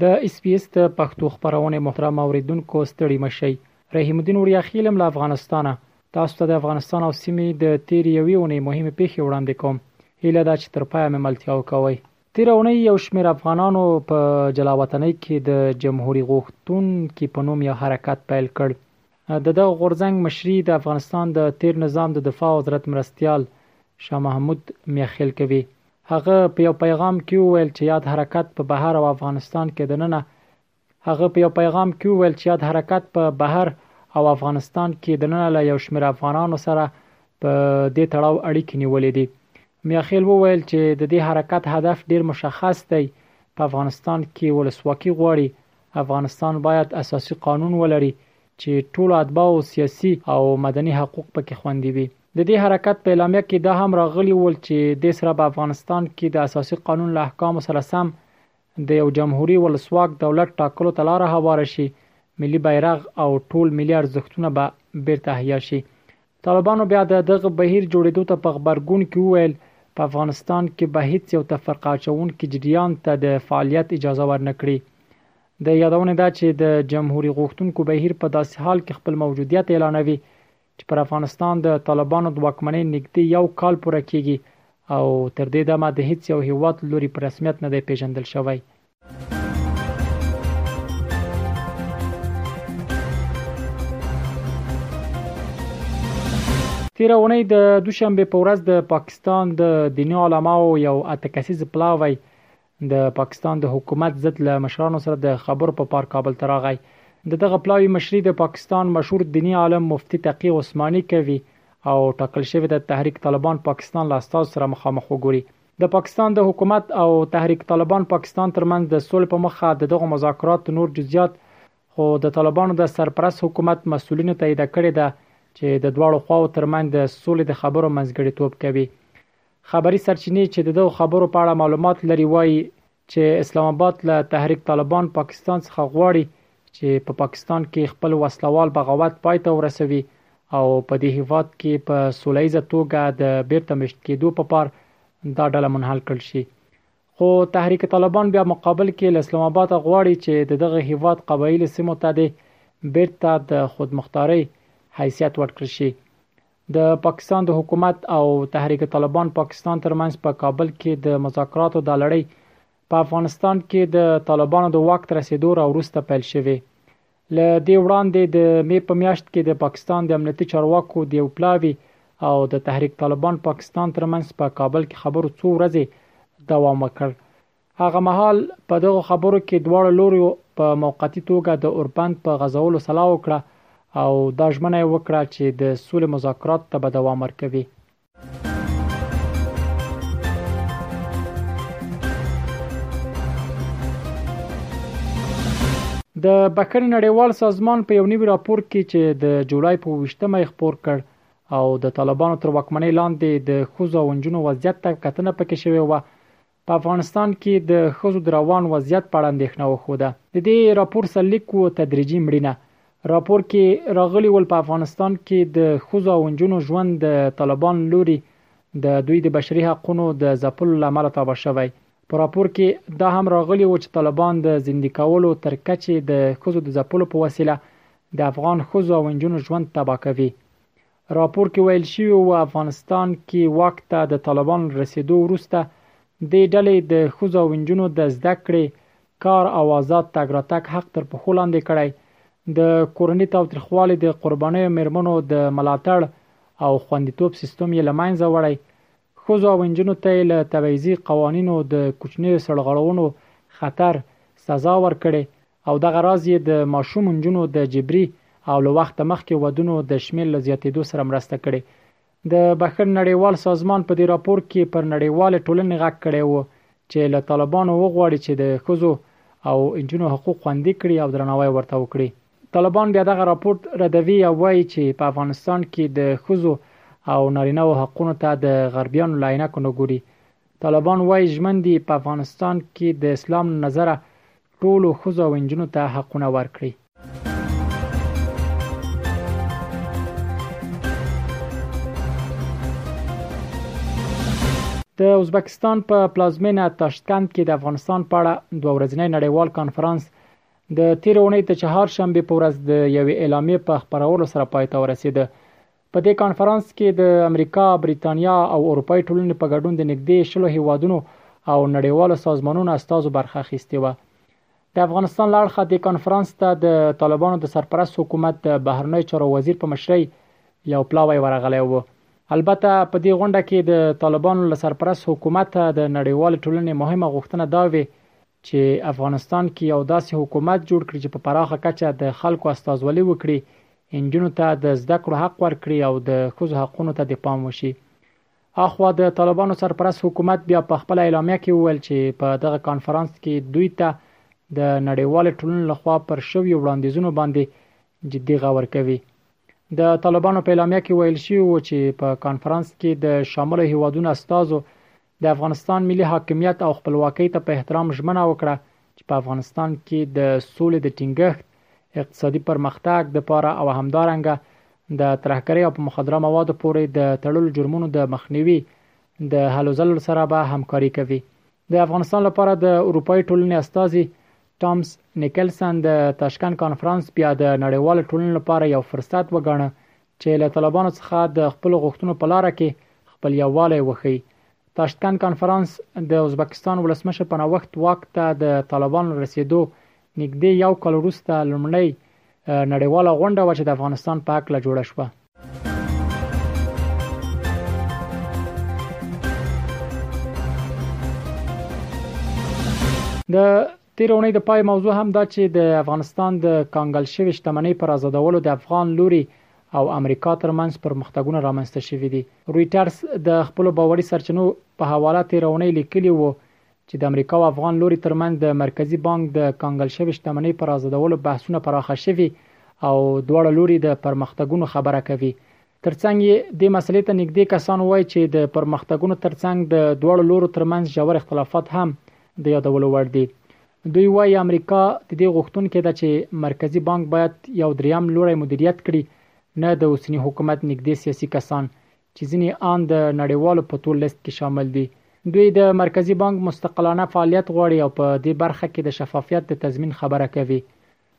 د اس بي اس د پښتو خپرونې محترم اوریدونکو ستړي مشئ رحیم الدین وړیا خیلم له افغانستانه تاسو ته د افغانستان او سیمې د تیرې یوې اونۍ مهمې پیښې وړاندې کوم هیله ده چې تر پایه مې ملتیا وکوئ تیره اونۍ یو شمیر افغانانو په جلاوطنۍ کې د جمهوري غوښتونکي په نوم یو حرکت پیل کړ د دغه غورځنګ مشري د افغانستان د تېر نظام د دفاع وزرت مرستیال شاه محمود میاخېل کوي. هغه په یو پیغام کې وویل چې یاد حرکت په بهر او افغانستان کې دننه هغه په یو پیغام کې وویل چې یاد حرکت په بهر او افغانستان کې دننه له یو شمېر افغانانو سره په دې تړاو اړیکې نیولې دي. میاخېل وویل چې د دې حرکت هدف ډېر مشخص دی، په افغانستان کې ولسواکي غواړي افغانستان باید اساسي قانون ولري چې ټولو اتباعو سیاسي او مدني حقوق پکې خوندي وي. د دې حرکت په اعلامیه کې دا هم راغلي ول چې دې سره به افغانستان کې د اساسي قانون له احکامو سره سم د یو جمهوري ولسواک دولت ټاکلو ته لاره هواره شي، ملي بیرغ او ټول ملي ارزښتونه به بیرته احیا شي طالبانو بیا د دغه بهیر جوړېدو ته په غبرګون کې وویل، په افغانستان کې به هیڅ یو تفرقه اچوونکي جریان ته د فعالیت اجازه ورنه کړي. د یادونې ده چې د جمهوري غوښتونکو بهیر په داسې حال کې خپل موجودیت اعلانوي چې پر افغانستان د طالبانو د واکمنۍ نږدې یو کال پوره کېږي او تر دې دمه د هیڅ یو هېواد لوري په رسمیت نه دی پېژندل شوی. تیر اونۍ د دوشنبه په ورځ د پاکستان د دیني علماو یو اتکسیز پلاوی د پاکستان د حکومت ضد له مشرانو سره د خبرو په پار کابل ته راغی د دغه پلاوی مشري د پاکستان مشهور دیني عالم مفتی تقی عثماني کوي او ټاکل شوی د تحریک طالبان پاکستان له استاد سره مخامخ وګوري د پاکستان د حکومت او تحریک طالبان پاکستان ترمنځ د سولې په مخه د دغه مذاکرات نور جزئیات خو د طالبانو د سرپرست حکومت مسولینو ته ایده کړې ده چې د دواړو خواو ترمنځ د سولې د خبرو منځګړیتوب کوي خبري سرچینې چې د دغه خبرو په اړه معلومات لري وایي چې اسلام آباد له تحریک طالبان پاکستان څخه غواړي چې په پاکستان کې خپل وسلوال بغاوت پای ته ورسوي او په دې هیواد کې په سوله ایزه توګه د بیرته مشت کېدو په پار دا ډله منحل کړل شي خو تحریک طالبان بیا مقابل کې له اسلام آباد غواړي چې د دغه هیواد قبایلی سیمو ته د بیرته د خودمختاري حیثیت ورکړي شي د پاکستان د حکومت او تحریک طالبان پاکستان ترمنځ په کابل کې د مذاکراتو د لړۍ په افغانستان کې د طالبانو د واک تر رسیدو راوروسته پیل شوه ل دې وړاندې د می په میاشت کې د پاکستان د امنیتي چارواکو د یو پلاوي او د تحریک طالبان پاکستان ترمنځ په کابل کې خبرو څو ورځې دوام وکړ هغه مهال په دغو خبرو کې دواړو لوریو په موقتي توګه د اوربند په غځولو سلا وکړه او دا ژمنه یې وکړه چې د سولې مذاکراتو ته به دوام ورکوي. د بښنې نړیوال سازمان په یو نوي راپور کې چې د جولای په وشتمه یې خپور کړ او د طالبانو تر واکمنۍ لاندې د ښځو او نجونو وضعیت ته کتنه پکې شوې وه په افغانستان کې د ښځو د روان وضعیت په اړه اندېښنه وښوده. د دې راپور سرلیک و تدریجي مړینه. راپور کې راغلي ول په افغانستان کې د ښځو او نجونو ژوند د طالبان لوري د دوی د بشري حقونو د ځپلو له امله تابه شوی. په راپور کې دا هم راغلي و چې طالبان د زندي کولو تر کچې د ښځو د ځپلو په وسیله د افغان ښځو او نجونو ژوند تباه کوي راپور کې ویل شوي و افغانستان کې واک ته د طالبانو له رسېدو وروسته دې ډلې د ښځو او نجونو د زده کړې، کار او ازاد تګ راتګ حق تر پښو لاندې کړی، د کورني تاوتریخوالي د قربانیو مېرمنو د ملاتړ او خوندیتوب سیستم یې له منځه وړی، ښځو او نجونو ته یې له تبعیضي قوانینو، د کوچنیو سړغړونو، خطر، سزا ورکړې او دغه راز یې د ماشوم نجونو د جبري او له وخته مخکې ودونو د شمېر له زیاتېدو سره مرسته کړې. د بښنې نړیوال سازمان په دې راپور کې پر نړیوالې ټولنې غږ کړی و چې له طالبانو وغواړي چې د ښځو او نجونو حقوق خوندي کړي او درناوی ورته وکړي. طالبان بیا دغه راپورټ ردوي او وایي چې په افغانستان کې د خزو او نارینه او حقونو ته د غربیانو لاینه کنه ګوري طالبان وایي ژمن دي په افغانستان کې د اسلام نظره ټولو خزو او انجونو ته حقونه ورکړي د ازبکستان په پلازمینه تاشکند کې د افغانستان په اړه دوه ورځنی نړیوال کانفرنس د تېرې اونۍ د چهارشنبې په ورځ د یوې اعلامیې په خپرولو سره پای ته ورسېده. په دې کانفرانس کې د امریکا، بریتانیا او اروپایي ټولنې په ګډون د نږدې شلو هېوادونو او نړیوالو سازمانونو استازو برخه اخیستې وه. د افغانستان له اړخه دې کانفرانس ته د طالبانو د سرپرست حکومت د بهرنیو چارو وزیر په مشرۍ یو پلاوی ورغلی و. البته په دې غونډه کې د طالبانو له سرپرست حکومته د نړیوالې ټولنې مهمه غوښتنه دا وه چې افغانستان کې یو داسې حکومت جوړ کړي چې په پراخه کچه د خلکو استازولي وکړي، انجونو ته د زده کړو حق ورکړي او د ښځو حقونو ته د پام وشي. اخوا د طالبانو سرپرست حکومت بیا په خپل اعلامیه کې وویل چې په دغه کانفرنس کې دوی ته د نړیوالې ټولنې لخوا پر شویو وړاندیزونو باندې جدي غور کوي. د طالبانو په اعلامیه کې ویل شوي وو چې په کانفرنس کې د شاملو هیوادونو استازو د افغانستان ملي حاکمیت او خپلواکۍ ته په احترام ژمنه وکړه چې په افغانستان کې د سولې د ټینګښت، اقتصادي پرمختګ لپاره او همدارنګه د ترهګرۍ او په مخدره موادو پورې د تړلو جرمونو د مخنیوي د هلو ځلو سره به همکاري کوي. د افغانستان لپاره د اروپایي ټولنې استازي ټامس نیکلسن د تاشکند کانفرانس بیا د نړیوالې ټولنې لپاره یو فرصت وګاڼه چې له طالبانو څخه د خپلو غوښتنو په لاره کې خپل یووالی وښي. تاشتکند کانفرانس د ازبکستان ولسمشر په نوښت واک ته د طالبانو رسیدو نږدې یو کال وروسته لومړی نړیواله غونډه و چې د افغانستان په اړه جوړه شوه. د تېره اونۍ د پای موضوع هم دا چې د افغانستان د کانګل شوې شتمنۍ پر ازادولو د افغان لوري او امریکا ترمنځ پرمختګونه رامنځته شوي دي. رویټرز د خپلو باوري سرچینو په حواله تېره اونۍ لیکلي وو چې د امریکا او افغان لوري ترمنځ د مرکزي بانک د کانګل شوې شتمنۍ پر ازادولو بحثونه پراخه شوي او دواړه لوري د پرمختګونو خبره کوي ترڅنګ یې دې مسئلې ته نږدې کسان وايي چې د پرمختګونو ترڅنګ د دواړو لورو ترمنځ ژور اختلافات هم د یادولو وړ دي. دوی وايي امریکا د دې غوښتونکې ده چې مرکزي بانک باید یو دریم لوری مدیریت کړي نه د اوسني حکومت نږدې سیاسي کسان چې ځینې آن د نړیوالو په تور لیست کې شامل دي. دوی د مرکزي بانک مستقلانه فعالیت غواړي او په دې برخه کې د شفافیت د تضمین خبره کوي.